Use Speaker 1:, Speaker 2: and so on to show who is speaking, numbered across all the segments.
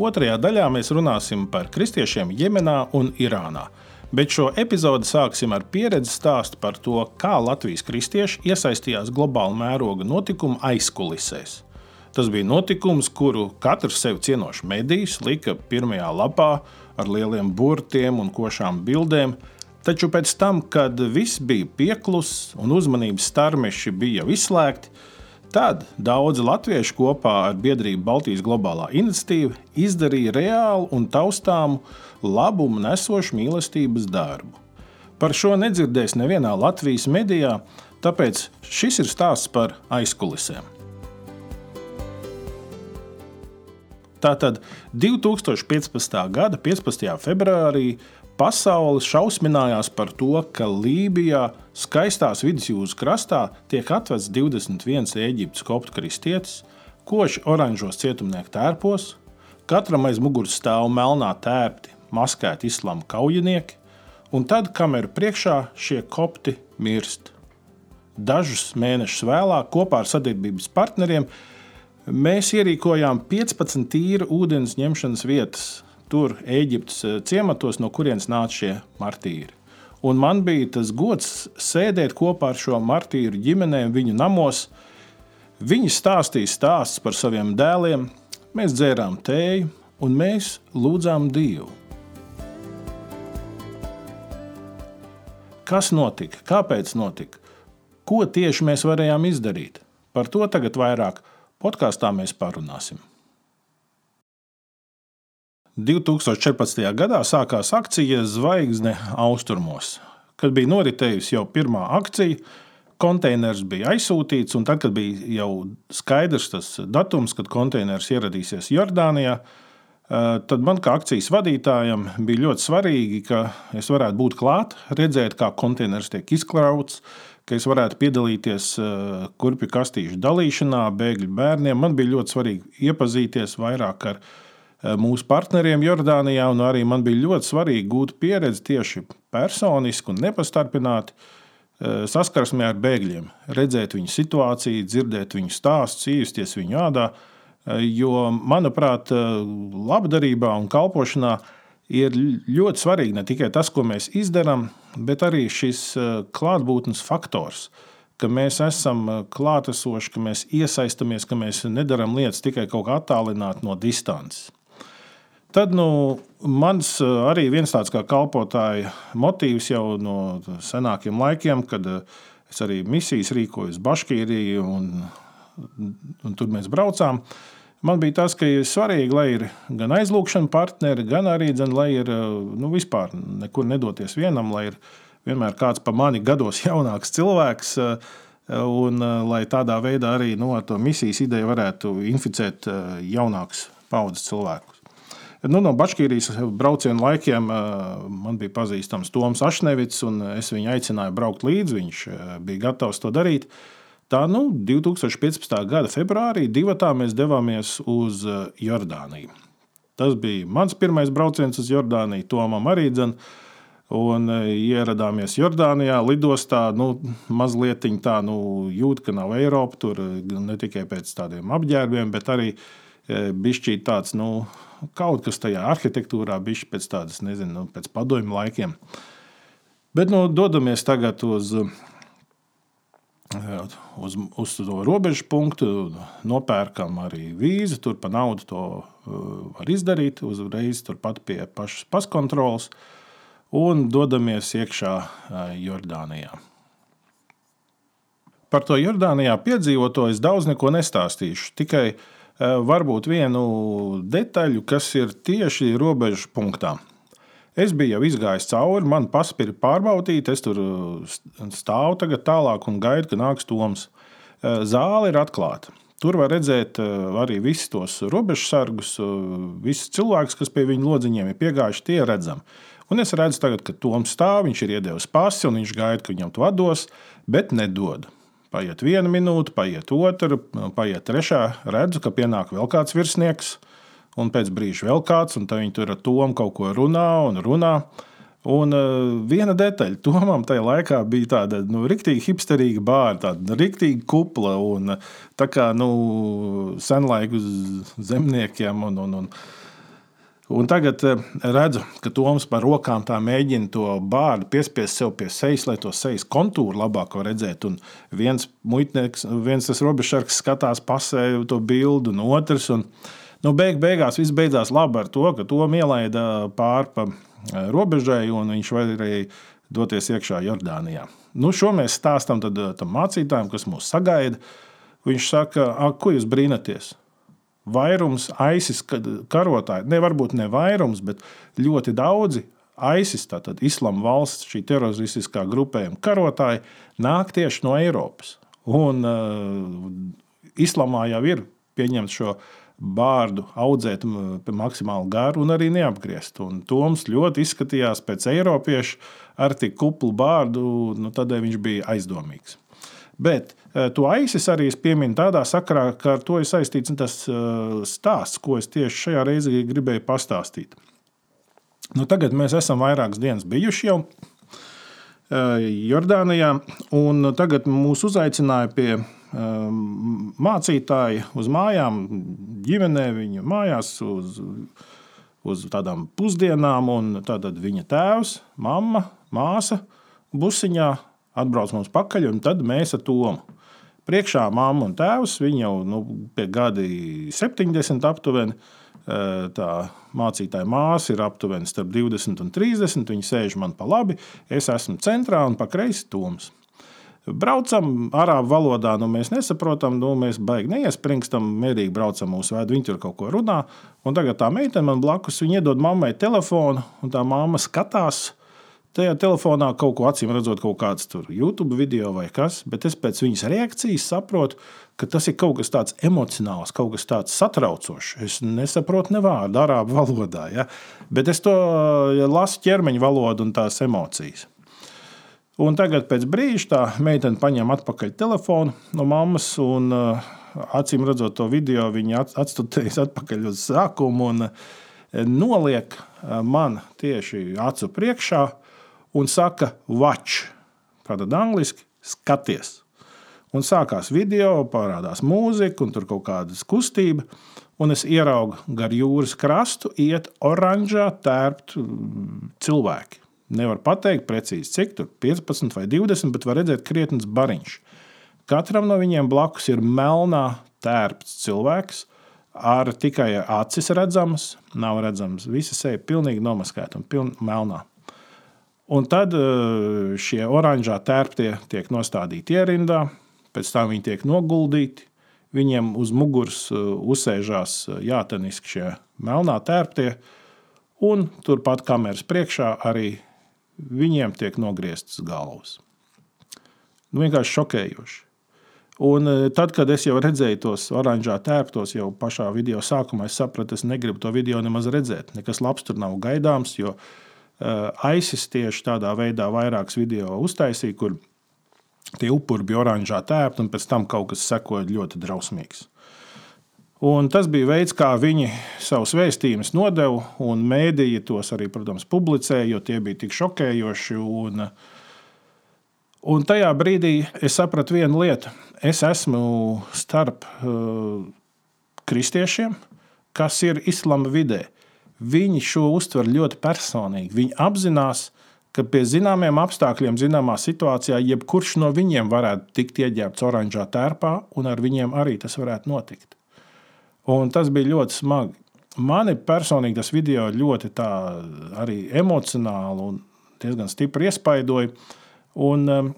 Speaker 1: Otrajā daļā mēs runāsim par kristiešiem Jemenā un Irānā. Bet šo epizodi sāksim ar pieredzi stāstu par to, kā Latvijas kristieši iesaistījās globāla mēroga notikuma aizkulisēs. Tas bija notikums, kuru katrs sev cienošs medijs lika pirmajā lapā ar lieliem burtiem un košām bildēm. Taču pēc tam, kad viss bija pieklusis un uzmanības starmeši bija jau izslēgti, Tad daudzi latvieši kopā ar biedrību Baltijas globālā iniciatīva izdarīja reālu un taustāmu labumu nesošu mīlestības darbu. Par šo nedzirdēs nevienā Latvijas medijā, tāpēc šis ir stāsts par aizkulisēm. Tātad 2015. gada 15. februārī Pasaule šausminājās par to, ka Lībijā, skaistās vidusjūras krastā, tiek atvests 21 eģiptes koptu kristietis, koši oranžos cietumnieku tērpos, katram aiz muguras stāv melnā tērpti, maskēti islāma kaujinieki, un tad kameru priekšā šie kopti mirst. Dažus mēnešus vēlāk, kopā ar sadarbības partneriem, mēs ierīkojām 15 tīra ūdens ņemšanas vietas tur Eģiptes eh, ciematos, no kurienes nāca šie martīri. Un man bija tas gods sēdēt kopā ar šo martīru ģimenēm viņu namos. Viņi stāstīja stāstus par saviem dēliem, mēs dzērām tēju un mēs lūdzām Dievu. Kas notika? Kāpēc notika? Ko tieši mēs varējām izdarīt? Par to tagad vairāk podkāstā mēs parunāsim. 2014. gadā sākās akcija Zvaigzne austrumos. Kad bija noritējusi jau pirmā akcija, konteiners bija aizsūtīts, un tad, kad bija jau skaidrs tas datums, kad konteiners ieradīsies Jordānijā, eh, tad man kā akcijas vadītājam bija ļoti svarīgi, ka es varētu būt klāt, redzēt, kā konteiners tiek izkrauts, ka es varētu piedalīties eh, kurpju kastīšu dalīšanā, bēgļu bērniem. Man bija ļoti svarīgi iepazīties vairāk ar viņu mūsu partneriem Jordānijā, arī man bija ļoti svarīgi gūt pieredzi tieši personiski un nepastarpināti eh, saskarsmē ar bēgļiem, redzēt viņu situāciju, dzirdēt viņu stāstus, iejusties viņu ādā. Eh, jo, manuprāt, labdarībā un kalpošanā ir ļoti svarīgi ne tikai tas, ko mēs darām, bet arī šis klātbūtnes faktors. Ka mēs esam klātesoši, ka mēs iesaistamies, ka mēs nedarām lietas tikai kaut kā attālināti no distances. Tad nu, mans eh, arī viens tāds kā kalpotāja motīvs jau no senākiem laikiem, kad eh, es arī misijas rīkoju uz Baškīriju un, un tur mēs braucām. Man bija tas, ka ir svarīgi, lai ir gan aizlūgšana partneri, gan arī, dzen, lai ir eh, nu, vispār nekur nedoties vienam, lai ir vienmēr kāds pa mani gados jaunāks cilvēks. Un, lai tādā veidā arī no nu, misijas ideja varētu inficēt jaunākus paudzes cilvēkus. Nu, no Baškīrijas brauciena laikiem man bija pazīstams Toms Ašnevits, un es viņu aicināju braukt līdzi. Viņš bija gatavs to darīt. Tā nu, 2015. gada februārī divatā mēs devāmies uz Jordāniju. Tas bija mans pirmais brauciens uz Jordāniju, Tomam arī dzene. Un ieradāmies Jordānijā, lidostā. Nu, mazliet tā nu, jūt, ka nav Eiropa. Tur ne tikai pēc tādiem apģērbiem, bet arī bišķīt tāds nu, kaut kas tajā arhitektūrā bija pēc tādas, nezinu, nu, pēc padomju laikiem. Bet nu, dodamies tagad uz, uz, uz to robežu punktu, nopērkam arī vīzu. Tur pa naudu to uh, var izdarīt uzreiz turpat pie pašas paskontrolas. un dodamies iekšā Jordānijā. Par to Jordānijā piedzīvoto es daudz neko nestāstīšu. Tikai varbūt vienu detaļu, kas ir tieši robežu punktā. Es biju jau izgājis cauri, man paspīri pārbaudīt, es tur stāvu tagad tālāk un gaidu, ka nāks Toms. Zāle ir atklāta. Tur var redzēt arī visus tos robežsargus, visus cilvēkus, kas pie viņa lodziņiem ir piegājuši, tie redzami. Un es redzu, tagad, ka Toms stāv, viņš ir iedevis pasi un viņš gaida, ka viņam to dos, bet nedod. Paiet viena minūte, paiet otra, paiet trešā. Redzu, ka pienāk vēl kāds virsnieks, un pēc brīža vēl kāds, un viņi tur ar Tomu kaut ko runā un runā. Un uh, viena detaļa, Tomam tajā laikā bija tāda nu, rīktīgi hipsterīga bāra, tāda rīktīgi kupla un tā kā nu, senlaiku zemniekiem. Un, un, un, Un tagad eh, redzu, ka Toms par rokām tā mēģina to bārdu piespiest sev pie sejas, lai to sejas kontūru labāk redzētu. Un viens muitnieks, viens tas robežsargs skatās pasē to bildu, un otrs. Un, nu, beig, beigās viss beidzās labi ar to, ka to ielaida pāri pa eh, robežai, un viņš varēja doties iekšā Jordānijā. Nu, šo mēs stāstām eh, tam mācītājam, kas mūs sagaida. Viņš saka, ko jūs brīnaties? Vairums ISIS karotāji, ne varbūt ne vairums, bet ļoti daudzi ISIS, tātad Islāma valsts, šī teroristiskā grupējuma karotāji, nāk tieši no Eiropas. Un uh, Islāmā jau ir pieņemts šo bārdu audzēt maksimāli garu un arī neapgriezt. Un Toms ļoti izskatījās pēc eiropiešu ar tik kuplu bārdu, nu, tādēļ viņš bija aizdomīgs. Bet to aisis arī pieminu tādā sakarā, ka ar to ir saistīts tas eh, stāsts, ko es tieši šajā reizē gribēju pastāstīt. Nu, tagad mēs esam vairākas dienas bijuši jau eh, Jordānijā, un tagad mūs uzaicināja pie mācītāja uz mājām, ģimenē, viņa mājās, uz, uz tādām pusdienām. Tad viņa tēvs, mamma, māsa busiņā atbrauc mums pakaļ, un tad mēs ar Tomu. Priekšā mamma un tēvs, viņi jau nu, pie gadi 70 aptuveni. Tā mācītāja māsa ir aptuveni starp 20 un 30. Viņa sēž man pa labi, es esmu centrā un pa kreisi Toms. Braucam arābu valodā, nu mēs nesaprotam, nu mēs baigi neiespringstam, mierīgi braucam mūsu vēdu, viņi tur kaut ko runā. Un tagad tā meitene man blakus, viņa iedod mammai telefonu, un tā mamma skatās Tajā telefonā kaut ko acīm redzot, kaut kāds YouTube video vai kas, bet es pēc viņas reakcijas saprotu, ka tas ir kaut kas tāds emocionāls, kaut kas tāds satraucošs. Es nesaprotu ne vārdu arābu valodā, ja? bet es to lasu ķermeņa valodu un tās emocijas. Un tagad, pēc brīža, tā meitene paņem atpakaļ telefonu no mammas un uh, acīm redzot to video, viņa atstutējas atpakaļ uz sākumu un uh, noliek uh, man tieši acu priekšā un saka, watch, tātad angliski skaties. Un sākās video, parādās mūzika, un tur kaut kāda kustība. Un es ieraugu gar jūras krastu, iet oranžā tērpt mm, cilvēki. Nevar pateikt precīzi, cik tur 15 vai 20, bet var redzēt krietnes bariņš. Katram no viņiem blakus ir melnā tērpts cilvēks, ar tikai acis redzamas, nav redzamas. Visa seja pilnīgi nomaskēta un pilnīgi melnā. Un tad eh, šie oranžā tērptie tiek nostādīti ierindā, pēc tam viņi tiek noguldīti. Viņiem uz muguras eh, uzsēžās eh, jāteniski šie melnā tērptie, un turpat kameras priekšā arī viņiem tiek nogrieztas galvas. Nu, vienkārši šokējoši. Un tad, kad es jau redzēju tos oranžā tērptos, jau pašā video sākumā es sapratu, es negribu to video nemaz redzēt. Nekas labs tur nav gaidāms, jo ISIS tieši tādā veidā vairākas video uztaisīja, kur tie upuri bija oranžā tēpti, un pēc tam kaut kas sekoja ļoti drausmīgs. Un tas bija veids, kā viņi savus vēstījumus nodeva, un mēdīji tos arī, protams, publicēja, jo tie bija tik šokējoši. Un, un tajā brīdī es sapratu vienu lietu. Es esmu starp uh, kristiešiem, kas ir islāma vidē. Uh, viņi šo uztver ļoti personīgi. Viņi apzinās, ka pie zināmiem apstākļiem, zināmā situācijā, jebkurš no viņiem varētu tikt ieģērbts oranžā tērpā, un ar viņiem arī tas varētu notikt. Un tas bija ļoti smagi. Mani personīgi tas video ļoti emocionāli un diezgan stipri iespaidoja. Un,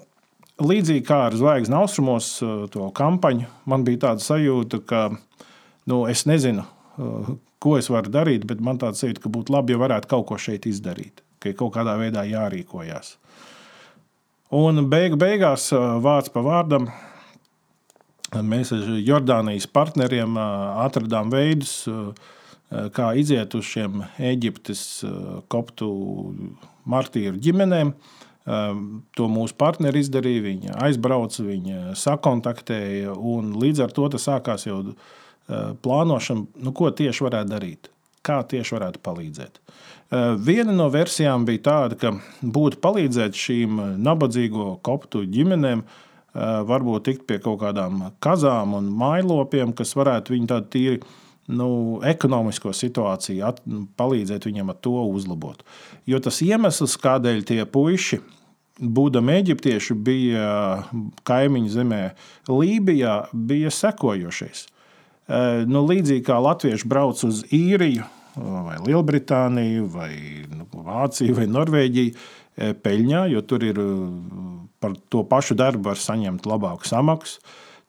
Speaker 1: līdzīgi kā ar Zvaigznes austrumos, to kampaņu, man bija tāda sajūta, ka nu, es nezinu, ko es varu darīt, bet man tāds sajūta, ka būtu labi, ja varētu kaut ko šeit izdarīt, ka ir kaut kādā veidā jārīkojas. Un beigu beigās, vārds pa vārdam, mēs ar Jordānijas partneriem atradām veidus, kā iziet uz šiem Eģiptes koptu martīru ģimenēm. To mūsu partneri izdarīja. Viņa aizbrauca, viņa sakontaktēja, un līdz ar to sākās jau plānošana, nu, ko tieši varētu darīt, kā tieši varētu palīdzēt. Eh, viena no versijām bija tāda, ka būtu palīdzēt šīm nabadzīgo koptu ģimenēm, eh, varbūt tikt pie kaut kādām kazām un mājlopiem, kas varētu viņu tādu tīri nu, ekonomisko situāciju, at, palīdzēt viņam ar to uzlabot. Jo tas iemesls, kādēļ tie puiši, būdami eģiptieši, bija kaimiņu zemē Lībijā, bija sekojošais. Eh, nu, līdzīgi kā latvieši brauc uz īriju, vai Lielbritāniju, vai nu, Vāciju, vai Norvēģiju e, peļņā, jo tur ir par to pašu darbu var saņemt labāku samaksu.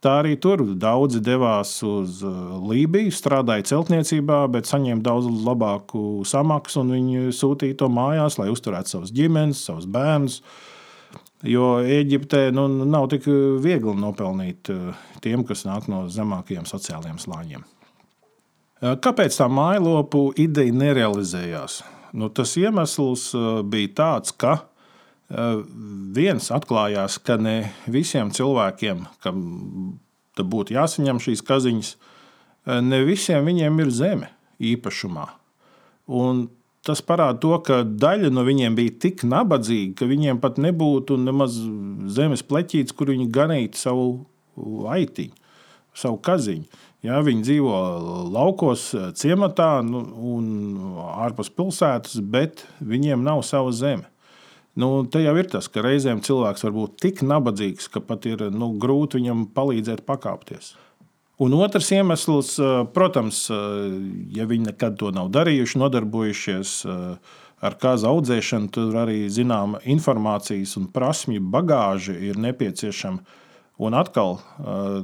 Speaker 1: Tā arī tur daudzi devās uz Lībiju, strādāja celtniecībā, bet saņēma daudz labāku samaksu, viņi sūtīja to mājās, lai uzturētu savus ģimenes, savus bērnus. Jo Eģiptē nu, nav tik viegli nopelnīt tiem, kas nāk no zemākajiem sociālajiem slāņiem. Kāpēc tā mājlopu ideja nerealizējās? Nu, tas iemesls bija tāds, ka viens atklājās, ka ne visiem cilvēkiem, kam būtu jāsaņem šīs kaziņas, ne visiem viņiem ir zeme īpašumā. Un tas parāda to, ka daļa no viņiem bija tik nabadzīga, ka viņiem pat nebūtu nemaz zemes pleķītes, kur viņi ganītu savu aitiņu, savu kaziņu. Ja, viņi dzīvo laukos, ciematā nu, un ārpus pilsētas, bet viņiem nav sava zeme. Nu, te jau ir tas, ka reizēm cilvēks var būt tik nabadzīgs, ka pat ir nu, grūti viņam palīdzēt pakāpties. Un otrs iemesls, protams, ja viņi nekad to nav darījuši, nodarbojušies ar kāzu audzēšanu, tur arī zināma informācijas un prasmju bagāža ir nepieciešama Un atkal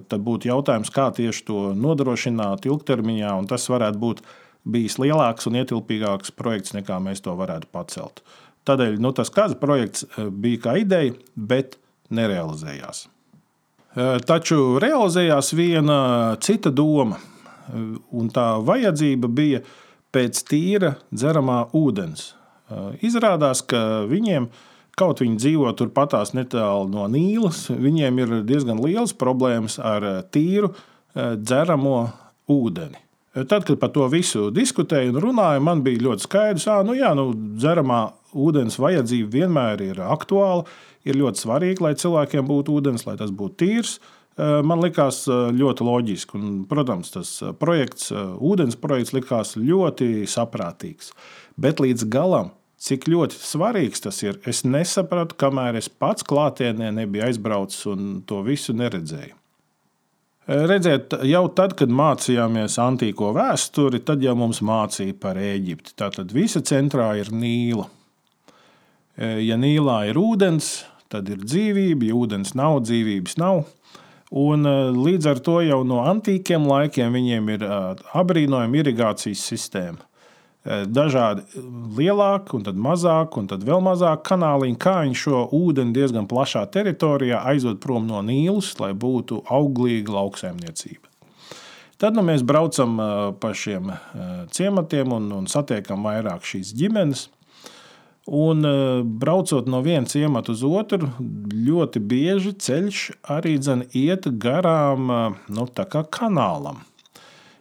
Speaker 1: tad būtu jautājums, kā tieši to nodrošināt ilgtermiņā, un tas varētu būt bijis lielāks un ietilpīgāks projekts, nekā mēs to varētu pacelt. Tādēļ nu, tas kāds projekts bija kā ideja, bet nerealizējās. Taču realizējās viena cita doma, un tā vajadzība bija pēc tīra dzeramā ūdens. Izrādās, ka viņiem Kaut viņi dzīvo turpatās netālu no Nīlas, viņiem ir diezgan liels problēmas ar eh, tīru eh, dzeramo ūdeni. Tad, kad par to visu diskutēju un runāju, man bija ļoti skaidrs, ka nu, jā, nu, dzeramā ūdens vajadzība vienmēr ir aktuāla. Ir ļoti svarīgi, lai cilvēkiem būtu ūdens, lai tas būtu tīrs. Man likās ļoti loģiski. Un, protams, tas projekts, ūdens projekts likās ļoti saprātīgs. Bet līdz galam Cik ļoti svarīgs tas ir, es nesapratu, kamēr es pats klātienē nebiju aizbraucis un to visu neredzēju. Redziet, jau tad, kad mācījāmies antīko vēsturi, tad jau mums mācīja par Eģipti. Tātad visa centrā ir Nīla. Ja Nīlā ir ūdens, tad ir dzīvība, ja ūdens nav, dzīvības nav. Un, līdz ar to jau no antīkiem laikiem viņiem ir apbrīnojama irigācijas sistēma. Eh, dažādi eh, lielāki, un tad mazāki, un tad vēl mazāki kanāliņi, kā viņi šo ūdeni diezgan plašā teritorijā aizved prom no Nīlas, lai būtu auglīga lauksaimniecība. Tad nu, mēs braucam eh, pa šiem ciematiem un, un satiekam vairāk šīs ģimenes. Un braucot no viena ciemata uz otru, ļoti bieži ceļš arī iet garām nu, kanālam.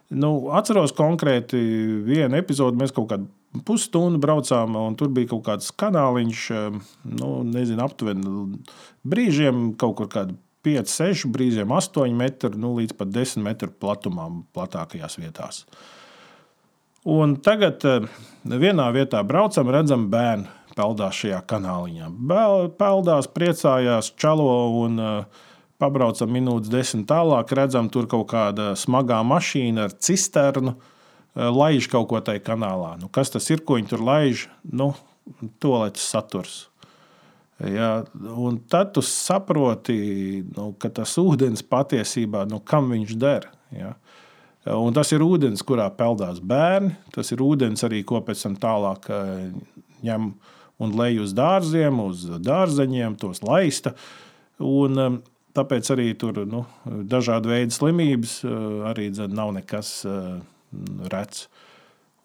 Speaker 1: Nu, atceros konkrēti vienu epizodi, mēs kaut kādu pusstundu braucām, un tur bija kaut kāds kanāliņš, eh, nu, nezinu, aptuveni brīžiem kaut kur kāda 5, 6, brīžiem 8 metri, nu, līdz pat 10 metru platumā, platākajās vietās. Un tagad eh, vienā vietā braucam, redzam, bērni peldās šajā kanāliņā. Peldās, priecājās, čalo un uh, Pabraucam minūtes desmit tālāk, redzam, tur kaut kāda smagā mašīna ar cisternu eh, laiž kaut ko tajā kanālā. Nu, kas tas ir, ko viņi tur laiž? Nu, Toaletes saturs. Ja, un tad tu saproti, nu, ka tas ūdens patiesībā, nu, kam viņš der. Ja. Un tas ir ūdens, kurā peldās bērni. Tas ir ūdens arī, ko pēc tam tālāk eh, ņem un lej uz dārziem, uz dārzeņiem, tos laista. Un, eh, tāpēc arī tur nu, dažādi veidi slimības eh, arī nav nekas rets.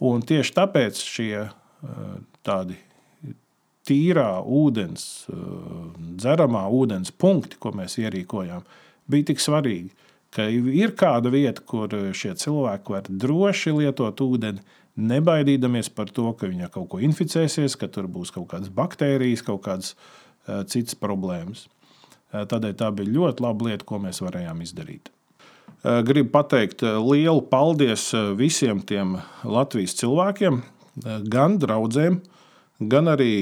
Speaker 1: Un tieši tāpēc šie tādi tīrā ūdens, dzeramā ūdens punkti, ko mēs ierīkojām, bija tik svarīgi. Ka ir kāda vieta, kur šie cilvēki var droši lietot ūdeni, nebaidīdamies par to, ka viņi kaut ko inficēsies, ka tur būs kaut kādas baktērijas, kaut kādas citas problēmas. Tādēļ tā bija ļoti laba lieta, ko mēs varējām izdarīt. Gribu pateikt lielu paldies visiem tiem Latvijas cilvēkiem, gan draugiem, gan arī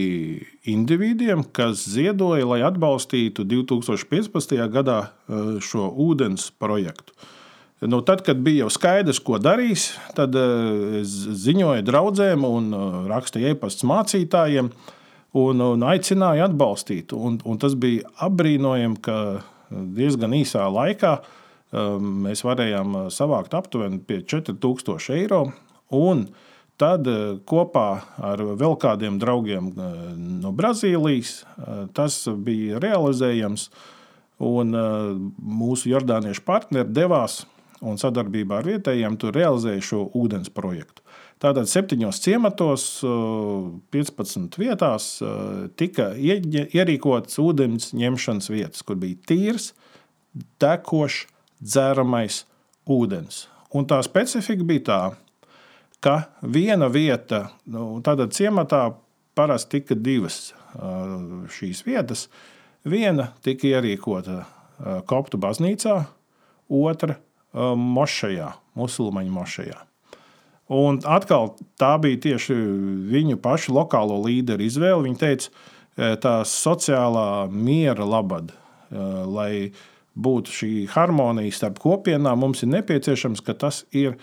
Speaker 1: individiem, kas ziedoja, lai atbalstītu 2015. gadā šo ūdens projektu. Nu, tad, kad bija jau skaidrs, ko darīs, tad es ziņoju draugiem un rakstīju e-pastus mācītājiem un, un aicināju atbalstīt. Un, un tas bija apbrīnojami, ka diezgan īsā laikā mēs varējām savākt aptuveni 4000 eiro. Un, uh, Tad eh, kopā ar vēl kādiem draugiem eh, no Brazīlijas tas bija realizējams. Un mūsu jordāniešu partneri devās un sadarbībā ar vietējiem realizēja šo ūdens projektu. Tātad septiņos ciematos, 15 vietās tika ierīkotas ūdens ņemšanas vietas, kur bija tīrs, tekošs, dzeramais ūdens. Un tā specifika bija tāda, ka viena vieta, nu, tātad ciematā parasti tika divas šīs vietas. Viena tika ierīkota koptu baznīcā, otra mošajā, musulmaņu mošajā. Un atkal tā bija tieši viņu pašu lokālo līderu izvēle. Viņi teica, tā sociālā miera labad, lai būtu šī harmonija starp kopienām, mums ir nepieciešams, ka tas ir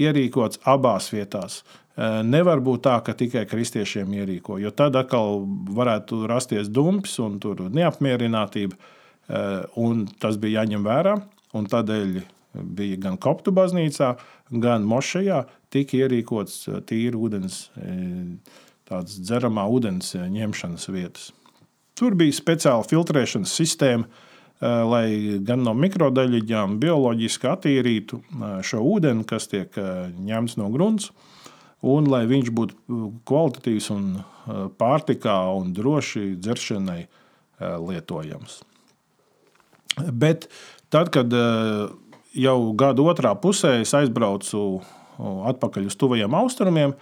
Speaker 1: ierīkots abās vietās. Eh, nevar būt tā, ka tikai kristiešiem ierīko, jo tad atkal varētu rasties dumps un neapmierinātība. Un tas bija jāņem vērā. Tādēļ bija gan koptu baznīcā, gan mošajā tika ierīkots eh, tīra ūdens, tāds dzeramā ūdens ņemšanas vietas. Tur bija speciāla filtrēšanas sistēma, Eh, lai gan no mikrodaļiņām bioloģiski attīrītu eh, šo ūdeni, kas tiek eh, ņemts no grunts, un lai viņš būtu kvalitatīvs un pārtikā un droši dzeršanai lietojams. Bet tad, kad jau gada otrā pusē es aizbraucu atpakaļ uz tuvajiem austrumiem,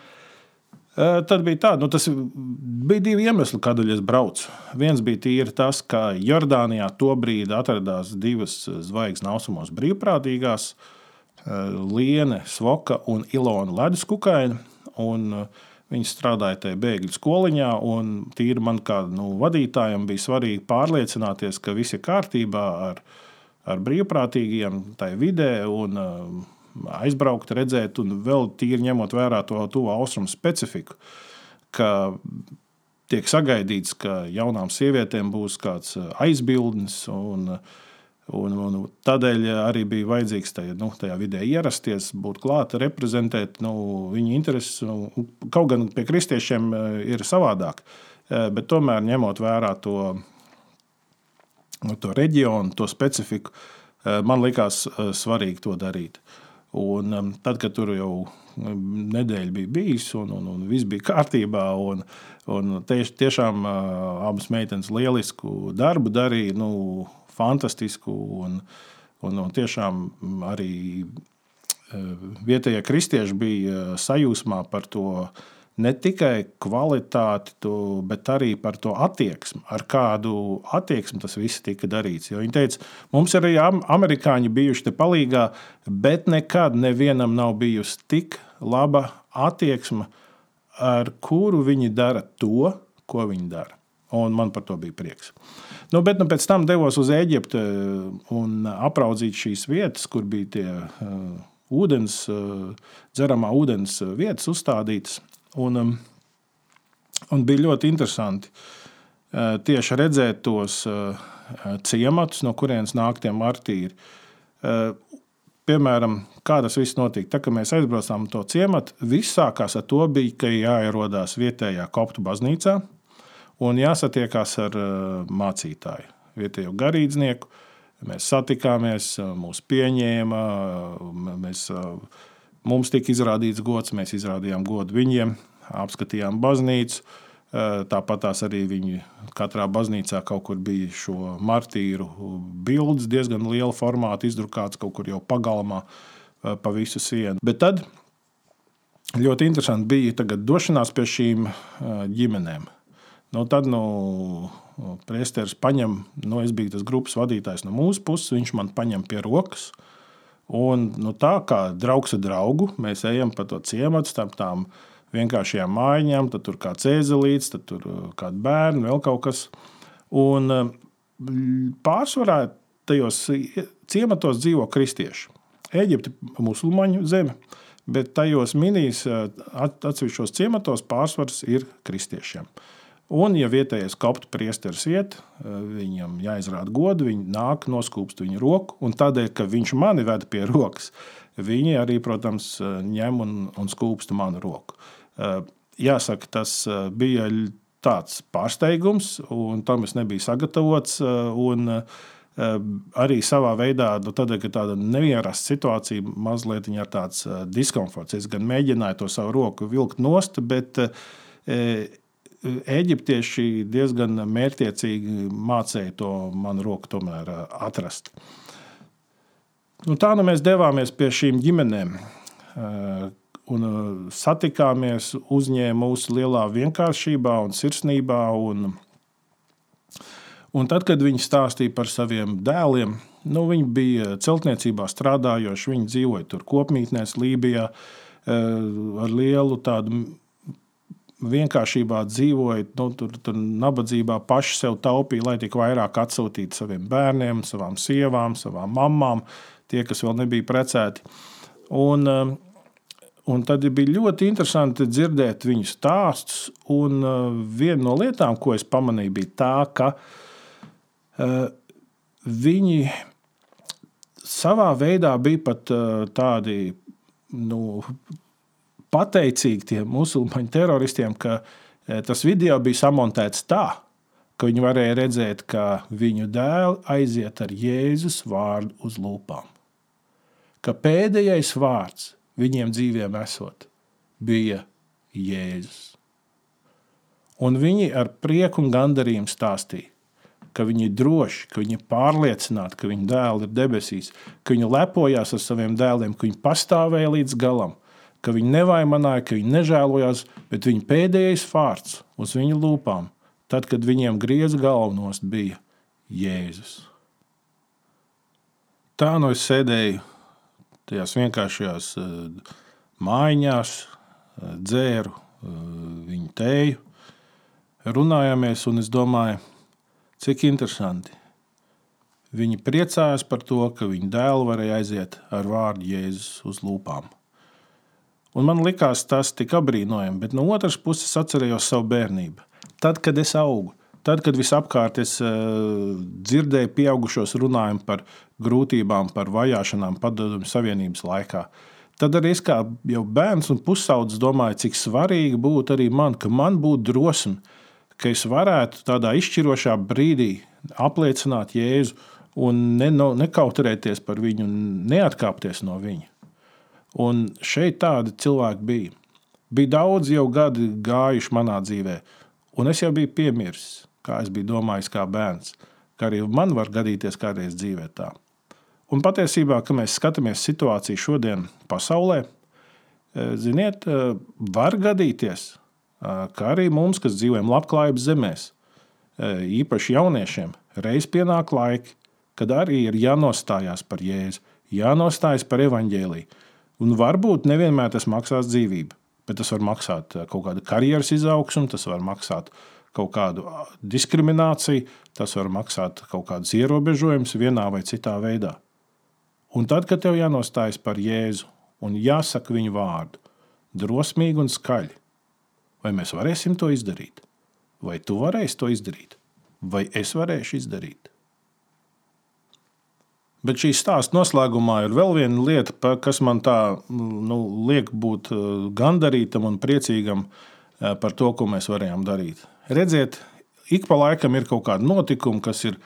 Speaker 1: Tad bija tā, nu, tas bija divi iemesli, kādēļ es braucu. Viens bija tīri tas, ka Jordānijā tobrīd atradās divas zvaigznes ausumos brīvprātīgās, Liene Svoka un Ilona Leduskukaina. Viņi strādāja tajā bēgļu skoliņā, un tīri man kā nu, vadītājam bija svarīgi pārliecināties, ka viss ir kārtībā ar, ar brīvprātīgiem tajā vidē. Un, aizbraukt, redzēt, un vēl tīri ņemot vērā to tuvu austrumu specifiku. Tiek sagaidīts, ka jaunām sievietēm būs kāds uh, aizbildnis. Un, Un, un tādēļ arī bija vajadzīgs tajā, nu, tajā vidē ierasties, būt klāt, reprezentēt nu, viņu intereses. Nu, kaut gan pie kristiešiem uh, ir savādāk, uh, bet tomēr ņemot vērā to, to reģionu, to specifiku, man likās svarīgi to darīt. Un, tad, kad tur jau nedēļa bija bijusi un, un, un viss bija kārtībā, un, un tieši, tiešām uh, abas meitenes lielisku darbu darīja, nu, fantastisku. Un, un, un tiešām arī uh, vietējie kristieši bija sajūsmā par to ne tikai kvalitāti, to, bet arī par to attieksmi, ar kādu attieksmi tas viss tika darīts. Jo viņi teica, mums arī amerikāņi bijuši te palīgā, bet nekad nevienam nav bijusi tik laba attieksme, ar kuru viņi dara to, ko viņi dara. Un man par to bija prieks. Nu, bet nu, pēc tam devos uz Eģipti un apraudzīju šīs vietas, kur bija tie uh, ūdens, uh, dzeramā ūdens vietas uzstādītas. Un, um, un bija ļoti interesanti. tieši redzēt tos ciematus, no kurienes nāk tie martīri. Piemēram, kā tas viss notika? Tad, kad mēs aizbraucām to ciematu, viss sākās ar to, bija, ka jāierodās vietējā koptu baznīcā un jāsatiekās ar mācītāju, vietējo garīdznieku. Mēs satikāmies, mūs pieņēma, mēs, mums tika izrādīts gods, mēs izrādījām godu viņiem, apskatījām baznīcu. Tāpat tās arī viņi katrā baznīcā kaut kur bija šo martīru bildes, diezgan liela formāta, izdrukāts kaut kur jau pagalmā pa visu sienu. Bet tad ļoti interesanti bija došanās pie šīm ģimenēm. Nu, tad nu, priesteris paņem, nu, es biju tas grupas vadītājs no mūsu puses, viņš man paņem pie rokas. Un, nu, tā kā draugs ar draugu, mēs ejam pa to ciematu starp tām uh, vienkāršajām mājiņām, tad tur kāds ēzelīts, tad tur uh, kāda bērna, vēl kaut kas. Un uh, pārsvarā tajos ciematos dzīvo kristieši. Eģipte ir musulmaņu zeme, bet tajos minīs uh, atsevišķos ciematos pārsvars ir kristiešiem. Un, ja vietējais kopta priesteris iet, viņam jāizrāda godu, viņi nāk, noskūpst viņa roku, un tādēļ, ka viņš mani ved pie rokas, viņi arī, protams, ņem un, un skūpsta manu roku. Eh, jāsaka, tas eh, bija tāds pārsteigums, un tam es nebiju sagatavots. Eh, un, arī savā veidā, nu, tādēļ, ka tāda neierasta situācija, mazliet ar tāds diskomforts. Es gan mēģināju to savu roku vilkt nost, bet eģiptieši diezgan mērķiecīgi mācīja to manu roku tomēr atrast. Nu, tā nu mēs devāmies pie šīm ģimenēm, un uh, satikāmies, uzņēma mūsu lielā vienkāršībā un sirsnībā. Un, un tad, kad viņi stāstīja par saviem dēliem, nu, viņi bija celtniecībā strādājoši, viņi dzīvoja tur kopmītnēs, Lībijā, ar lielu tādu vienkāršībā dzīvoja, nu, tur, tur nabadzībā paši sev taupīja, lai tik vairāk atsūtītu saviem bērniem, savām sievām, savām mamām, tie, kas vēl nebija precēti. Un, uh, Un tad bija ļoti interesanti dzirdēt viņu stāstus. Un uh, viena no lietām, ko es pamanīju, bija tā, ka uh, viņi savā veidā bija pat uh, tādi nu, pateicīgi tiem musulmaņu teroristiem, ka uh, tas video bija samontēts tā, ka viņi varēja redzēt, ka viņu dēli aiziet ar Jēzus vārdu uz lūpām. Ka pēdējais vārds viņiem dzīviem esot, bija Jēzus. Un viņi ar prieku un gandarījumu stāstīja, ka viņi ir droši, ka viņi ir pārliecināti, ka viņu dēli ir debesīs, ka viņi lepojās ar saviem dēliem, ka viņi pastāvēja līdz galam, ka viņi nevainojās, ka viņi nežēlojās, bet viņa pēdējais vārds uz viņu lūpām, tad, kad viņiem grieza galvenos, bija Jēzus. Tā no nu es sēdēju tajās vienkāršajās eh, mājiņās, eh, dzēru eh, viņu tēju, runājāmies, un es domāju, cik interesanti. Viņi priecājās par to, ka viņa dēlu varēja aiziet ar vārdu Jēzus uz lūpām. Un man likās tas tik apbrīnojami, bet no otras puses atcerējos savu bērnību. Tad, kad es augu, Tad, kad visapkārt es uh, dzirdēju pieaugušos runājumu par grūtībām, par vajāšanām padomju Savienības laikā, tad arī es kā jau bērns un pusaudzis domāju, cik svarīgi būtu arī man, ka man būtu drosme, ka es varētu tādā izšķirošā brīdī apliecināt Jēzu un ne, no, nekautrēties par viņu, neatkāpties no viņa. Un šeit tādi cilvēki bija. Bija daudz jau gadi gājuši manā dzīvē, un es jau biju piemirsis kā es biju domājis, kā bērns, ka arī man var gadīties kādreiz dzīvē tā. Un patiesībā, kad mēs skatāmies situāciju šodien pasaulē, eh, ziniet, eh, var gadīties, eh, ka arī mums, kas dzīvojam labklājības zemēs, īpaši jauniešiem, reiz pienāk laiki, kad arī ir jānostājās par jēzu, jānostājas par evaņģēliju. Un varbūt nevienmēr tas maksās dzīvību, bet tas var maksāt kaut kādu karjeras izaugsmu, tas var maksāt kaut kādu diskrimināciju, tas var maksāt kaut kādus ierobežojumus vienā vai citā veidā. Un tad, kad tev jānostājas par Jēzu un jāsaka viņu vārdu, drosmīgi un skaļi, vai mēs varēsim to izdarīt? Vai tu varēsi to izdarīt? vai es varēšu izdarīt. Bet šī stāsta noslēgumā ir vēl viena lieta, kas man tā nu, liek būt eh, gandarītam un priecīgam eh, par to, ko mēs varējām darīt. Redziet, ik pa laikam ir kaut kādi notikumi, kas ir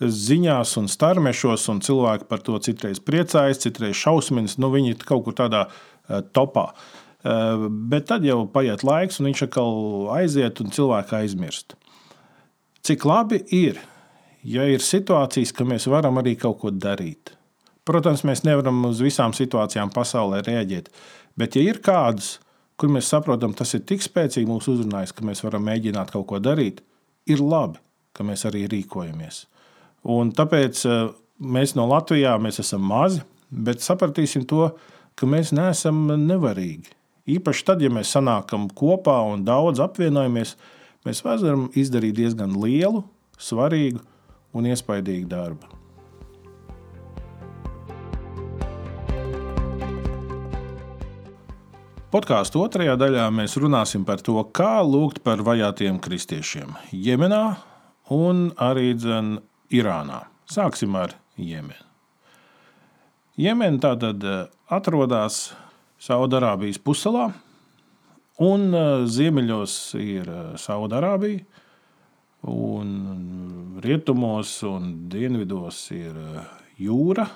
Speaker 1: ziņās un starmešos, un cilvēki par to citreiz priecājas, citreiz šausminas. Nu, viņi ir kaut kur tādā eh, topā. Bet tad jau paiet laiks, un viņš atkal aiziet, un cilvēki aizmirst. Cik labi ir, ja ir situācijas, ka mēs varam arī kaut ko darīt. Protams, mēs nevaram uz visām situācijām pasaulē rēģēt, bet ja ir kādas, kur mēs saprotam, tas ir tik spēcīgi mūsu uzrunājis, ka mēs varam mēģināt kaut ko darīt, ir labi, ka mēs arī rīkojamies. Un tāpēc eh, mēs no Latvijā mēs esam mazi, bet sapratīsim to, ka mēs neesam nevarīgi. Īpaši tad, ja mēs sanākam kopā un daudz apvienojamies, mēs varam izdarīt diezgan lielu, svarīgu un iespaidīgu darbu. Podkāstu otrajā daļā mēs runāsim par to, kā lūgt par vajātiem kristiešiem Jemenā un arī dzen, Irānā. Sāksim ar Jemenu. Jemena tātad eh, atrodas Saudarābijas puselā, un eh, ziemeļos ir eh, Saudarābija, un rietumos un dienvidos ir eh, jūra,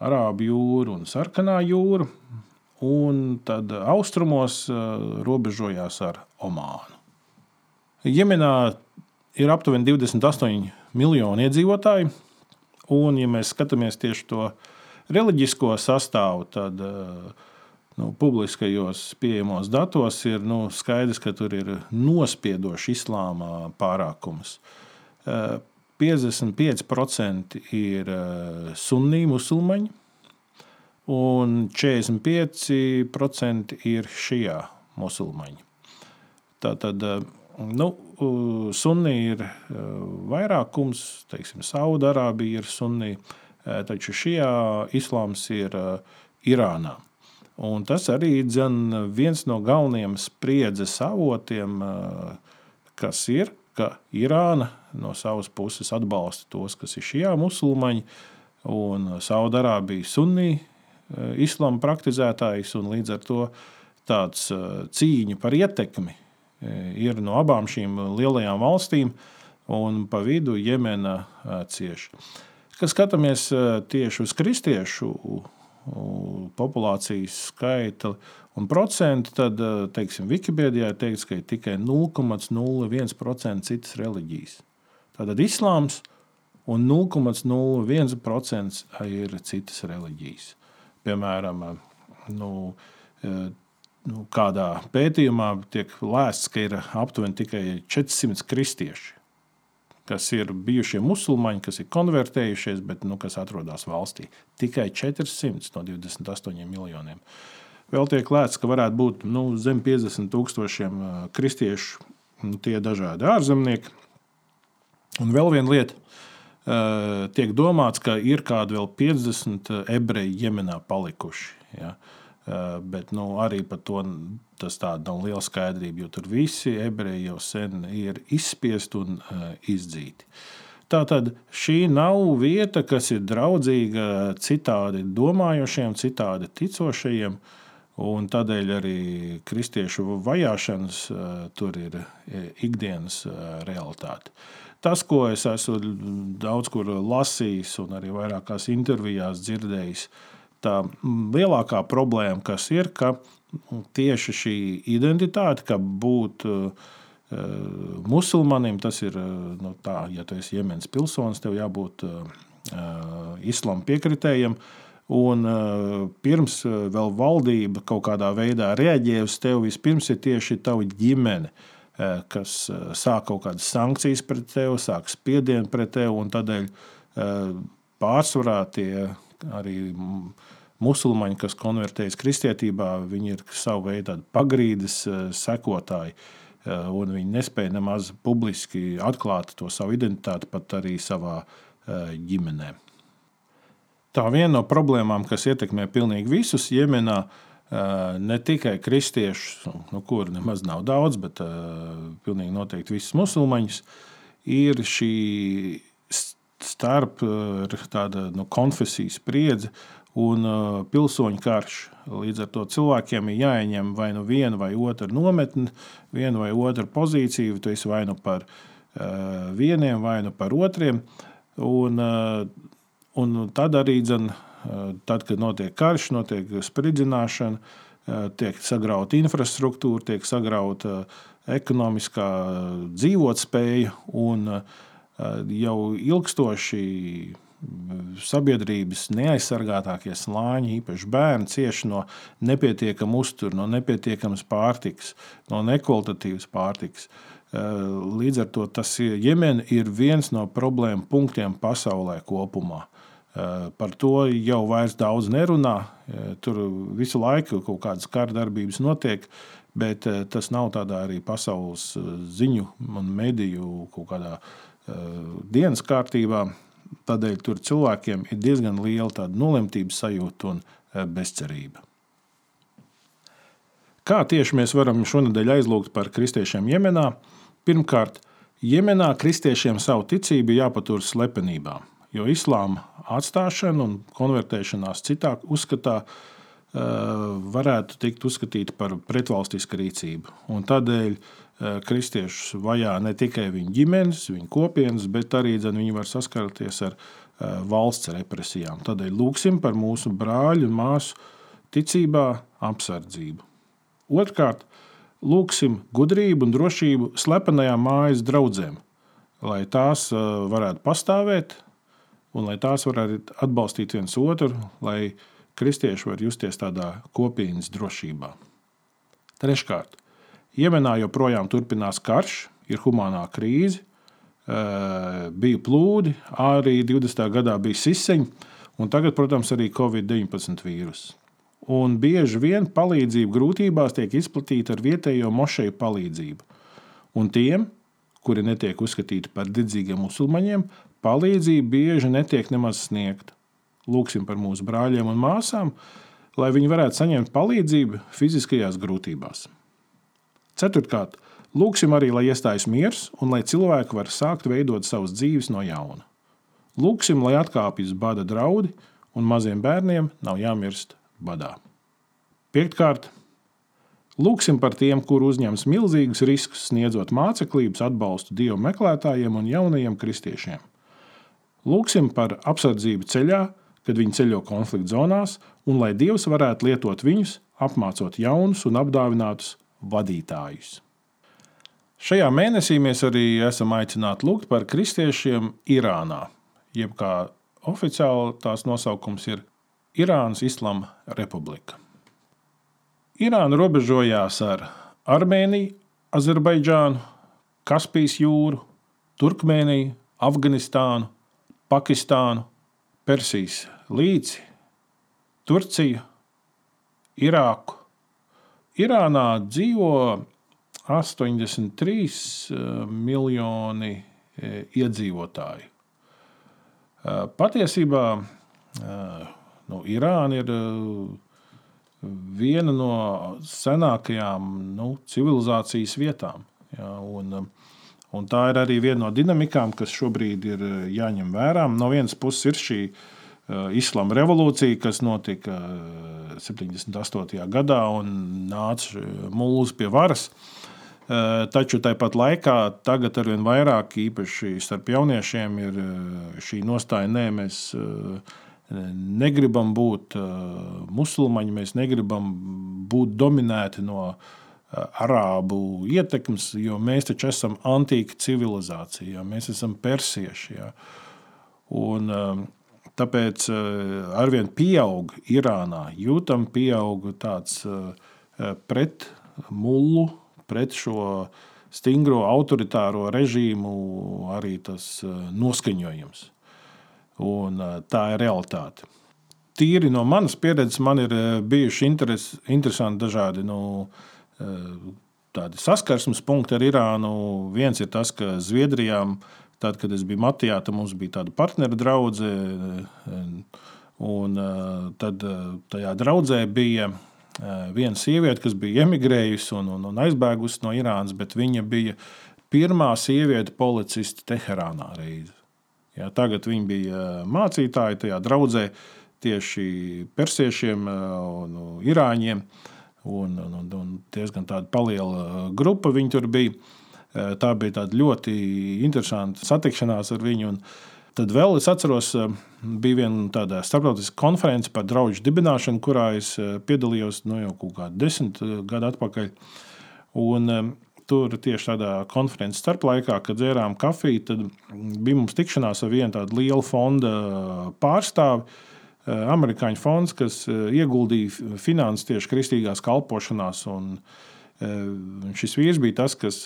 Speaker 1: Arābu jūra un Sarkanā jūra, un tad austrumos eh, robežojās ar Omānu. Jemenā ir aptuveni 28 miljoni iedzīvotāji, un, ja mēs skatāmies tieši to reliģisko sastāvu, tad uh, nu, publiskajos pieejamos datos ir nu, skaidrs, ka tur ir nospiedošs islāma pārākums. 55% eh, ir eh, sunni musulmaņi, un 45% ir šajā musulmaņi. Tātad eh, nu, sunni ir vairākums, teiksim, Saudārābija ir sunni, taču šajā islāms ir Irānā. Un tas arī ir viens no galvenajiem spriedzes avotiem, kas ir, ka Irāna no savas puses atbalsta tos, kas ir šie musulmaņi, un Saudārābija sunni islāma praktizētājs, un līdz ar to tāds cīņa par ietekmi ir no abām šīm lielajām valstīm, un pa vidu Jemena cieši. Kad skatāmies tieši uz kristiešu populācijas skaita un procentu, tad eh, teiksim, Wikipēdijā ir teikts, ka ir tikai 0,01% citas reliģijas. Tātad islāms un 0,01% ir citas reliģijas. Piemēram, nu, eh, nu, kādā pētījumā tiek lēsts, ka ir aptuveni tikai 400 kristieši kas ir bijušie musulmaņi, kas ir konvertējušies, bet nu, kas atrodas valstī. Tikai 400 no 28 miljoniem. Vēl tiek lēts, ka varētu būt nu, zem 50 tūkstošiem kristiešu, nu, tie dažādi ārzemnieki. Un vēl viena lieta. Tiek domāts, ka ir kādi vēl 50 ebreji Jemenā palikuši. Ja? Bet nu, arī par to tas tāda nav liela skaidrība, jo tur visi ebreji jau sen ir izspiesti un uh, izdzīti. Tātad šī nav vieta, kas ir draudzīga citādi domājošiem, citādi ticošajiem, un tādēļ arī kristiešu vajāšanas uh, tur ir ikdienas realitāte. Tas, ko es esmu daudz kur lasījis un arī vairākās intervijās dzirdējis, tā lielākā problēma, kas ir, ka tieši šī identitāte, ka būt uh, musulmanim, tas ir uh, nu, tā, ja tu esi Jemenas pilsonis, tev jābūt uh, islāma piekritējiem. Un pirms vēl valdība kaut kādā veidā reaģē uz tevi, vispirms ir tieši tava ģimene, kas sāk kaut kādas sankcijas pret tevi, sāk spiedienu pret tevi, un tādēļ pārsvarā tie arī musulmaņi, kas konvertējas kristietībā, viņi ir savu veidu pagrīdes eh, sekotāji. Eh, un viņi nespēja nemaz publiski atklāt to savu identitāti pat arī savā eh, ģimenē. Tā viena no problēmām, kas ietekmē pilnīgi visus Jemenā, ne tikai kristiešus, nu, kuru nemaz nav daudz, bet pilnīgi noteikti visus musulmaņus, ir šī starp tāda nu, konfesijas spriedze un uh, pilsoņu karš. Līdz ar to cilvēkiem ir jāieņem vai nu viena vai otra nometne, viena vai otra pozīcija. Tu esi vai nu par uh, vieniem, vai nu par otriem. Un, uh, un tad arī, dzen, uh, tad, kad notiek karš, notiek spridzināšana, uh, tiek sagrauta infrastruktūra, tiek sagrauta uh, ekonomiskā dzīvotspēja un jau ilgstoši sabiedrības neaizsargātākie slāņi, īpaši bērni, cieši no nepietiekama uztura, no nepietiekamas pārtikas, no nekvalitatīvas pārtikas. Līdz ar to tas Jemen ir viens no problēmu punktiem pasaulē kopumā. Par to jau vairs daudz nerunā. Tur visu laiku kaut kādas kara darbības notiek, bet tas nav tādā arī pasaules ziņu un mediju kaut kādā dienas kārtībā. Tādēļ tur cilvēkiem ir diezgan liela nolemtības sajūta un eh, bezcerība. Kā tieši mēs varam šonadēļ aizlūgt par kristiešiem Jemenā? Pirmkārt, Jemenā kristiešiem savu ticību jāpatur slepenībā, jo islāma atstāšana un konvertēšanās citā uzskatā eh, varētu tikt uzskatīta par pretvalstisku rīcību. Un tādēļ kristiešus vajā ne tikai viņu ģimenes, viņu kopienas, bet arī dzen, viņi var saskarties ar eh, valsts represijām. Tādēļ lūgsim par mūsu brāļu un māsu ticībā apsardzību. Otrkārt, lūgsim gudrību un drošību slepenajām mājas draudzēm, lai tās eh, varētu pastāvēt un lai tās varētu atbalstīt viens otru, lai kristieši var justies tādā kopienas drošībā. Treškārt, Jemenā joprojām turpinās karš, ir humanā krīze, bija plūdi, arī 20. gadā bija siseņi, un tagad, protams, arī Covid-19 vīruss. Un bieži vien palīdzība grūtībās tiek izplatīta ar vietējo mošeju palīdzību. Un tiem, kuri netiek uzskatīti par dedzīgiem musulmaņiem, palīdzība bieži netiek nemaz sniegta. Lūksim par mūsu brāļiem un māsām, lai viņi varētu saņemt palīdzību fiziskajās grūtībās. Ceturtkārt, lūgsim arī, lai iestājas miers un lai cilvēki var sākt veidot savas dzīves no jauna. Lūgsim, lai atkāpjas bada draudi un maziem bērniem nav jāmirst badā. Piektkārt, lūgsim par tiem, kur uzņems milzīgus riskus, sniedzot māceklības atbalstu dievu meklētājiem un jaunajiem kristiešiem. Lūgsim par apsardzību ceļā, kad viņi ceļo konflikta zonās, un lai Dievs varētu lietot viņus, apmācot jaunus un apdāvinātus vadītājus. Šajā mēnesī mēs arī esam aicināti lūgt par kristiešiem Irānā, jeb kā oficiāli tās nosaukums ir Irānas Islama Republika. Irāna robežojās ar Armēniju, Azerbaidžānu, Kaspijas jūru, Turkmēniju, Afganistānu, Pakistānu, Persijas līci, Turciju, Irāku, Irānā dzīvo 83 eh, miljoni eh, iedzīvotāju. Eh, patiesībā nu, Irāna ir viena no senākajām nu, civilizācijas vietām. Ja, un, un tā ir arī viena no dinamikām, kas šobrīd ir jāņem vērā. No vienas puses ir šī Eh, islāma revolūcija, kas notika 78. Eh, gadā un nāca mūlis pie varas. Eh, taču tāpat laikā tagad ar vien vairāk, īpaši starp jauniešiem, ir šī nostāja, nē, mēs negribam būt musulmaņi, mēs negribam būt dominēti no arābu ietekmes, jo mēs taču esam antīka civilizācija, mēs esam persieši. Ja. Un, Tāpēc eh, arvien pieaug Irānā, jūtam pieaug tāds eh, pret mullu, pret šo stingro autoritāro režīmu arī tas eh, noskaņojums. Un tā ir realitāte. Tīri no manas pieredzes man ir bijuši interes, interesanti dažādi nu, saskarsmes punkti ar Irānu. Viens ir tas, ka Zviedrijām Tad, kad es biju Matijā, tad mums bija tāda partneru draudzene. Un tad tajā draudzē bija viena sieviete, kas bija emigrējusi un, un, un aizbēgusi no Irānas, bet viņa bija pirmā sieviete policiste Teherānā reizi. Ja, tagad viņa bija mācītāja tajā draudzē tieši persiešiem un irāņiem. Un, un, un, diezgan tāda paliela grupa viņi tur bija. Tā bija ļoti interesanta satikšanās ar viņu. Tad vēl es atceros, bija viena tāda starptautiska konference par draugu dibināšanu, kurā es piedalījos nu, jau kaut kādu desmit gadu atpakaļ. Un, tur tieši tādā konferences starplaikā, kad dzērām kafiju, tad bija mums tikšanās ar vienu tādu lielu fonda pārstāvi. Eh, amerikāņu fonds, kas eh, ieguldīja finanses tieši kristīgās kalpošanās. Un eh, šis vīrs bija tas, kas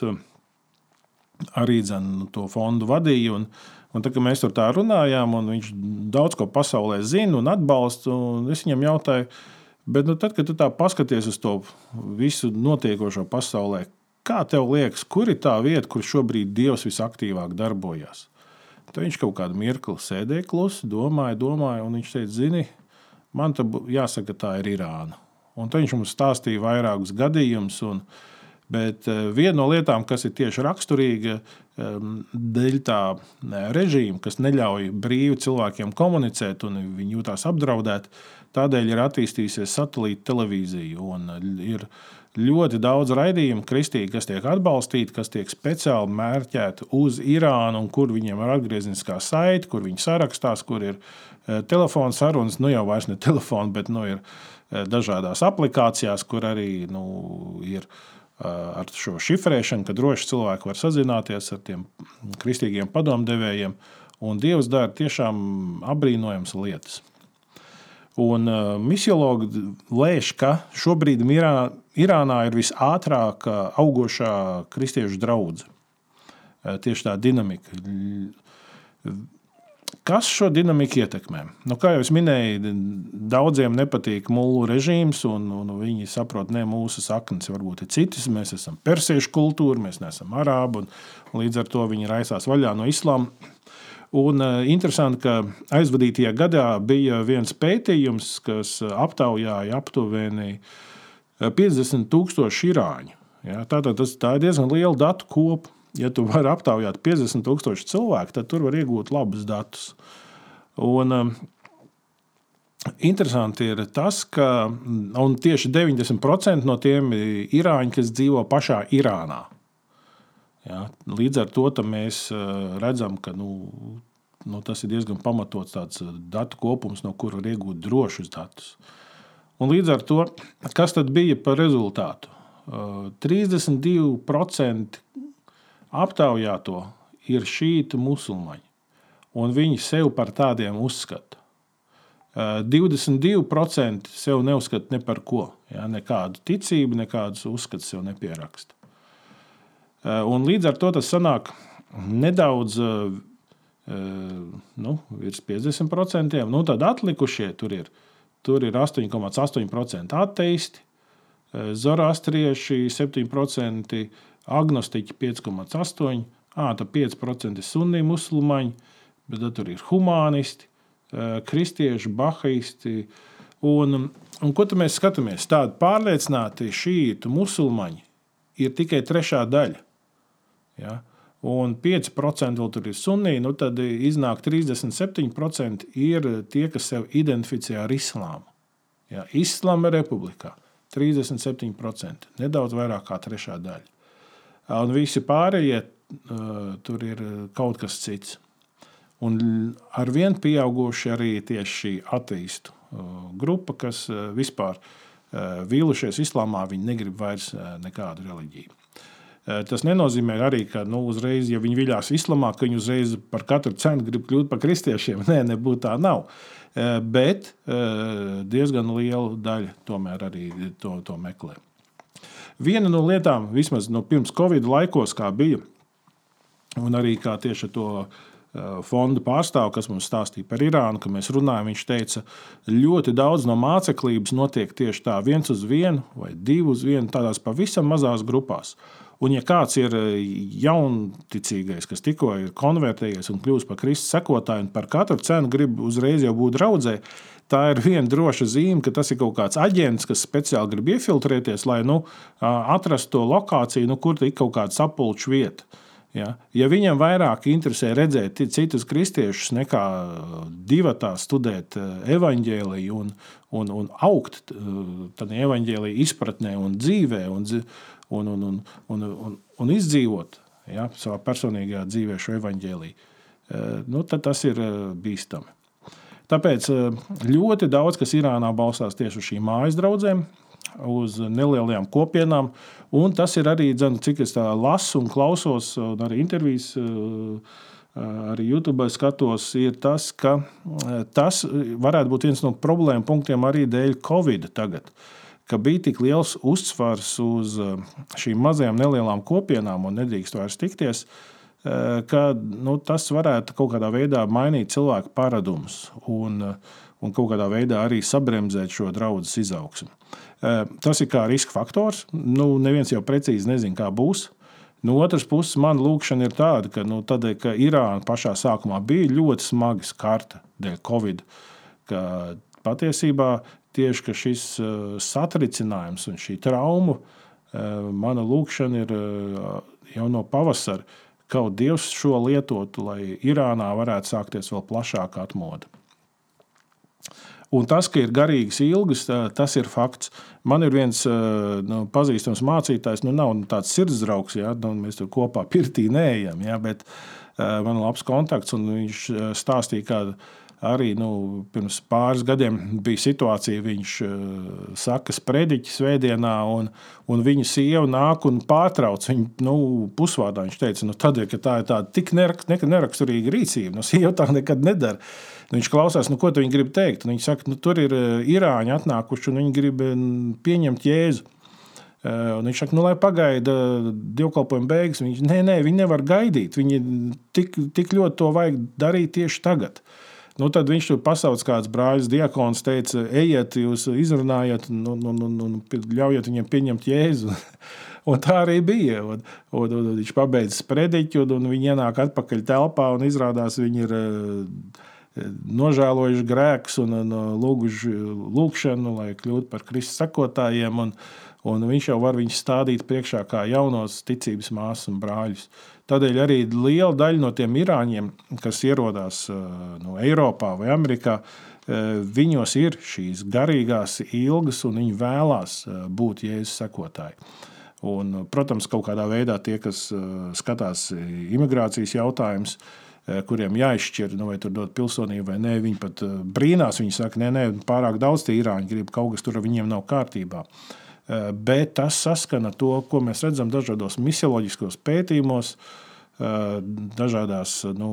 Speaker 1: arī dzen, to fondu vadīja. Un, un tā, mēs tur tā runājām, un viņš daudz ko pasaulē zina un atbalsta. Un es viņam jautāju, bet nu, tad, kad tu tā paskaties uz to visu notiekošo pasaulē, Kā tev liekas, kur ir tā vieta, kur šobrīd Dievs visaktīvāk darbojas? Tad viņš kaut kādu mirkli sēdēja klusi, domāja, domāja, un viņš teica, zini, man te jāsaka, tā ir Irāna. Un viņš mums stāstīja vairākus gadījumus. Bet eh, viena no lietām, kas ir tieši raksturīga ehm, dēļ tā režīma, kas neļauj brīvi cilvēkiem komunicēt, un viņi jūtas apdraudēti, tādēļ ir attīstījusies satelīta televīzija. Un ir ļoti daudz raidījumu, kristīgi, kas tiek atbalstīti, kas tiek speciāli mērķēti uz Irānu, un kur viņiem ir atgriezniskā saite, kur viņi sarakstās, kur ir eh, telefona sarunas, nu jau vairs ne telefona, bet nu, ir eh, dažādās aplikācijās, kur arī nu, ir eh, ar šo šifrēšanu, ka droši cilvēki var sazināties ar tiem kristīgiem padomdevējiem. Un Dievs dara tiešām apbrīnojamas lietas. Un uh, misiologi lēš, ka šobrīd Irā, Irānā ir visātrāk augošā kristiešu draudzene. Tieši tā dinamika. Kas šo dinamiku ietekmē? Nu, kā jau minēju, daudziem nepatīk mūlu režīms, un, un viņi saprot, ka mūsu saknes varbūt ir citas. Mēs esam persiešu kultūra, mēs neesam arābi, un, līdz ar to viņi raisās vaļā no islāma. Un uh, interesanti, ka aizvadītajā gadā bija viens pētījums, kas aptaujāja aptuveni 50 tūkstoši irāņu. Ja, tātad tas, tā ir diezgan liela datu kopa. Ja tu vari aptaujāt 50 tūkstoši cilvēku, tad tur var iegūt labus datus. Un, um, Interesanti ir tas, ka tieši 90% no tiem ir irāņi, kas dzīvo pašā Irānā. Ja? Līdz ar to mēs eh, redzam, ka nu, nu, tas ir diezgan pamatots eh, datu kopums, no kura var iegūt drošus datus. Un līdz ar to, kas tad bija par rezultātu? 32% eh, aptaujāto ir šīta musulmaņi, un viņi sev par tādiem uzskata. 22% sev neuzskata ne par ko, ja, nekādu ticību, nekādus uzskatus sev nepieraksta. Eh, un līdz ar to tas sanāk nedaudz eh, eh, nu, virs 50%. Nu, tad atlikušie tur ir, tur ir 8,8% ateisti, zoroastrieši 7%, agnostiķi 5,8%, tad 5% ir sunni musulmaņi, bet tur ir humanisti, kristieši, bahaisti. Un, un ko mēs skatāmies? Tādi pārliecināti šītu musulmaņi ir tikai trešā daļa. Ja? Un 5% vēl tur ir sunī, nu tad iznāk 37% ir tie, kas sev identificē ar islāmu. Ja? Islāma republikā 37%, nedaudz vairāk kā trešā daļa. Un visi pārējie tur ir kaut kas cits. Un ar vienu pieauguši arī tieši šī attīstu grupa, kas vispār vīlušies islāmā, viņi negrib vairs nekādu reliģiju. Tas nenozīmē arī, ka nu, uzreiz, ja viņi viļās islamā, ka viņi uzreiz par katru cenu grib kļūt par kristiešiem. Nē, nebūtu tā nav. Bet diezgan liela daļa tomēr arī to, to meklē. Viena no lietām, vismaz no pirms Covid laikos, kā bija, un arī kā tieši to fonda pārstāvis, kas mums stāstīja par Irānu, kad mēs runājam, viņš teica, ļoti daudz no māceklības notiek tieši tā, viens uz vienu vai divu uz vienu, tādās pavisam mazās grupās. Un, ja kāds ir eh, jaunticīgais, kas tikko ir konvertējies un kļūst par Kristus sekotāju, un par katru cenu grib uzreiz jau būt draudzē, tā ir viena droša zīme, ka tas ir kaut kāds aģents, kas speciāli grib iefiltrēties, lai nu, atrastu to lokāciju, nu, kur ir kaut kāda sapulču vieta. Ja, ja viņam vairāk interesē redzēt citus kristiešus nekā divatā studēt evaņģēliju un, un, un augt tādā evaņģēlīja izpratnē un dzīvē un, un, un, un, un, un, un izdzīvot ja, savā personīgajā dzīvē šo evaņģēlīju, nu, tad tas ir bīstami. Tāpēc ļoti daudz kas Irānā balstās tieši uz šīm mājas draugiem, uz nelielajām kopienām. Un tas ir arī, dzen, cik es lasu un klausos, un arī intervijas. Arī YouTube skatos, ir tas, ka tas varētu būt viens no problēmu punktiem arī dēļ Covid. Tagad, ka bija tik liels uzsvars uz šīm mazajām, nelielām kopienām un nedrīkst vairs tikties, ka nu, tas varētu kaut kādā veidā mainīt cilvēku paradumus un, un kaut kādā veidā arī sabremzēt šo draugu izaugsmu. Tas ir kā riska faktors. Nu, neviens jau precīzi nezina, kā būs. No otras puses, man lūkšana ir tāda, ka, nu, tad, ka Irāna pašā sākumā bija ļoti smagi skarta dēļ Covid. Patiesībā tieši šis satricinājums un šī trauma, mana lūkšana ir jau no pavasara, kaut Dievs šo lietotu, lai Irānā varētu sākties vēl plašāka atmoda. Un tas, ka ir garīgas ilgas, tas ir fakts. Man ir viens nu, pazīstams mācītājs, nu, nav tāds sirdsdraugs, ja, nu, mēs tur kopā pirtī neejam, ja, bet man ir labs kontakts, un viņš stāstīja, kāda arī nu, pirms pāris gadiem bija situācija, viņš saka, sprediķis svētdienā, un, un viņa sieva nāk un pārtrauc viņu nu, pusvārdā. Viņš teica, nu, tad, ka tā ir tāda tik neraksturīga rīcība, nu, sieva tā nekad nedara. Nu, viņš klausās, nu, ko viņi grib teikt. Viņi saka, nu, tur ir eh, īrāņi atnākuši un viņi grib eh, pieņemt jēzu. Eh, un viņš saka, nu, lai pagaida dievkalpojuma beigas. Viņš nē, nē, viņi nevar gaidīt. Viņi tik, tik ļoti to vajag darīt tieši tagad. Nu, tad viņš tur pasauc kāds brālis, diakons, teica, ejiet, jūs izrunājat, un, un, un, un ļaujiet viņiem pieņemt jēzu. Un tā arī bija. Un, un, un, un viņš pabeidz sprediķu, un, un viņi ienāk atpakaļ telpā, un izrādās, viņi ir nožēlojuši grēkus un, un lūguši lūgšanu, lai kļūtu par Kristus sekotājiem. Un, un viņš jau var viņus stādīt priekšā kā jaunos ticības māsas un brāļus. Tādēļ arī liela daļa no tiem irāņiem, kas ierodās no Eiropā vai Amerikā, viņos ir šīs garīgās ilgas, un viņi vēlās būt Jēzus sekotāji. Un, protams, kaut kādā veidā tie, kas skatās imigrācijas jautājumus, Eh, kuriem jāizšķir, nu, vai tur dot pilsonību vai nē. Viņi pat eh, brīnās, viņi saka, nē, nē, pārāk daudz tie īrāņi grib, kaut kas tur ar viņiem nav kārtībā. Eh, bet tas saskana to, ko mēs redzam dažādos misioloģiskos pētījumos, dažādās nu,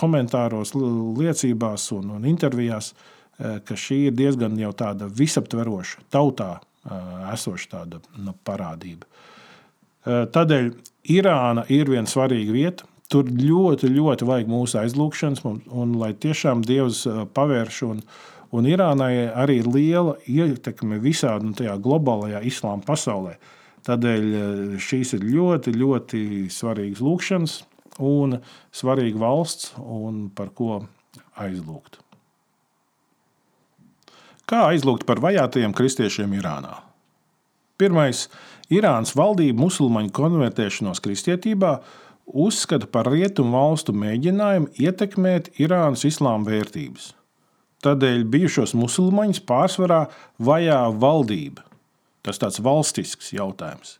Speaker 1: komentāros, liecībās un, un intervijās, ka šī ir diezgan jau tāda visaptveroša, tautā esoša tāda nu, parādība. Tādēļ Irāna ir viena svarīga vieta, Tur ļoti, ļoti vajag mūsu aizlūgšanas, un, un lai tiešām Dievs pavērš. Un, un Irānai arī ir liela ietekme visā nu, globālajā islāma pasaulē. Tādēļ šīs ir ļoti, ļoti svarīgas lūkšanas un svarīga valsts, un par ko aizlūgt. Kā aizlūgt par vajātajiem kristiešiem Irānā? Pirmais - Irānas valdība musulmaņu konvertēšanos kristietībā uzskata par rietumu valstu mēģinājumu ietekmēt Irānas islāma vērtības. Tādēļ bijušos musulmaņus pārsvarā vajā valdība. Tas tāds valstisks jautājums.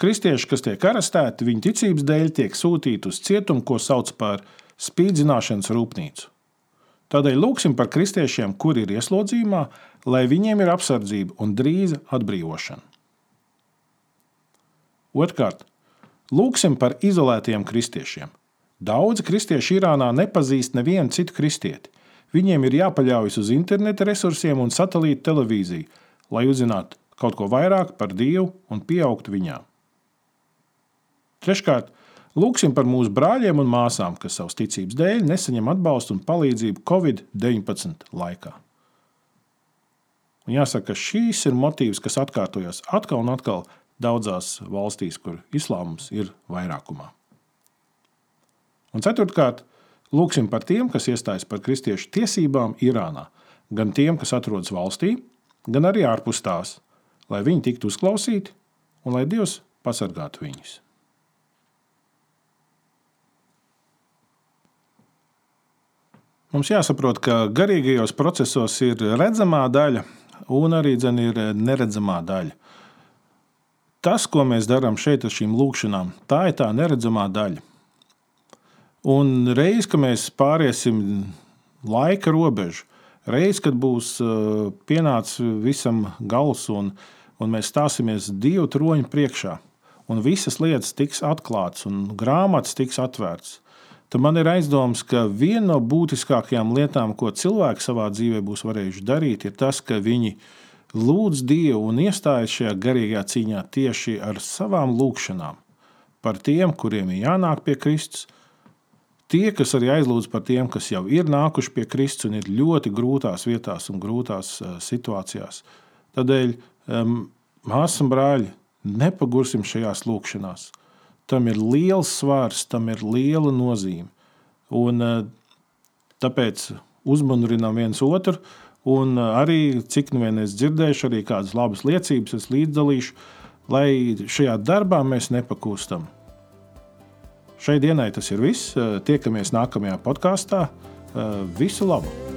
Speaker 1: Kristieši, kas tiek arestēti, viņu ticības dēļ tiek sūtīti uz cietumu, ko sauc par spīdzināšanas rūpnīcu. Tādēļ lūgsim par kristiešiem, kuri ir ieslodzījumā, lai viņiem ir apsardzība un drīza atbrīvošana. Otrkārt, Lūksim par izolētiem kristiešiem. Daudzi kristieši Irānā nepazīst nevienu citu kristieti. Viņiem ir jāpaļaujas uz interneta resursiem un satelīta televīziju, lai uzzinātu kaut ko vairāk par Dievu un pieaugtu viņā. Treškārt, lūksim par mūsu brāļiem un māsām, kas savas ticības dēļ nesaņem atbalstu un palīdzību Covid-19 laikā. Un jāsaka, ka šīs ir motīvs, kas atkārtojas atkal un atkal daudzās valstīs, kur islāms ir vairākumā. Un ceturtkārt, Lūksim par tiem, kas iestājas par kristiešu tiesībām Irānā, gan tiem, kas atrodas valstī, gan arī ārpus tās, lai viņi tiktu uzklausīti un lai Dievs pasargātu viņus. Mums jāsaprot, ka garīgajos procesos ir redzamā daļa un arī dzen, ir neredzamā daļa. Tas, ko mēs darām šeit ar šīm lūkšanām, tā ir tā neredzamā daļa. Un reiz, kad mēs pāriesim laika robežu, reiz, kad būs uh, pienācis visam gals un, un mēs stāsimies divu troņu priekšā, un visas lietas tiks atklātas un grāmatas tiks atvērtas, tad man ir aizdoms, ka viena no būtiskākajām lietām, ko cilvēki savā dzīvē būs varējuši darīt, ir tas, ka viņi lūdz Dievu un iestājas šajā garīgajā cīņā tieši ar savām lūgšanām par tiem, kuriem ir jānāk pie Kristus. Tie, kas arī aizlūdz par tiem, kas jau ir nākuši pie Kristus un ir ļoti grūtās vietās un grūtās uh, situācijās. Tādēļ, māsas un brāļi, nepagursim šajās lūkšanās. Tam ir liels svārs, tam ir liela nozīme. Un, tāpēc uzmanīsim viens otru, un arī, cik nu vien es dzirdēšu, arī kādas labas liecības es līdzdalīšu, lai šajā darbā mēs nepakūstam. Šai dienai tas ir viss. Tiekamies nākamajā podkāstā. Visu labu!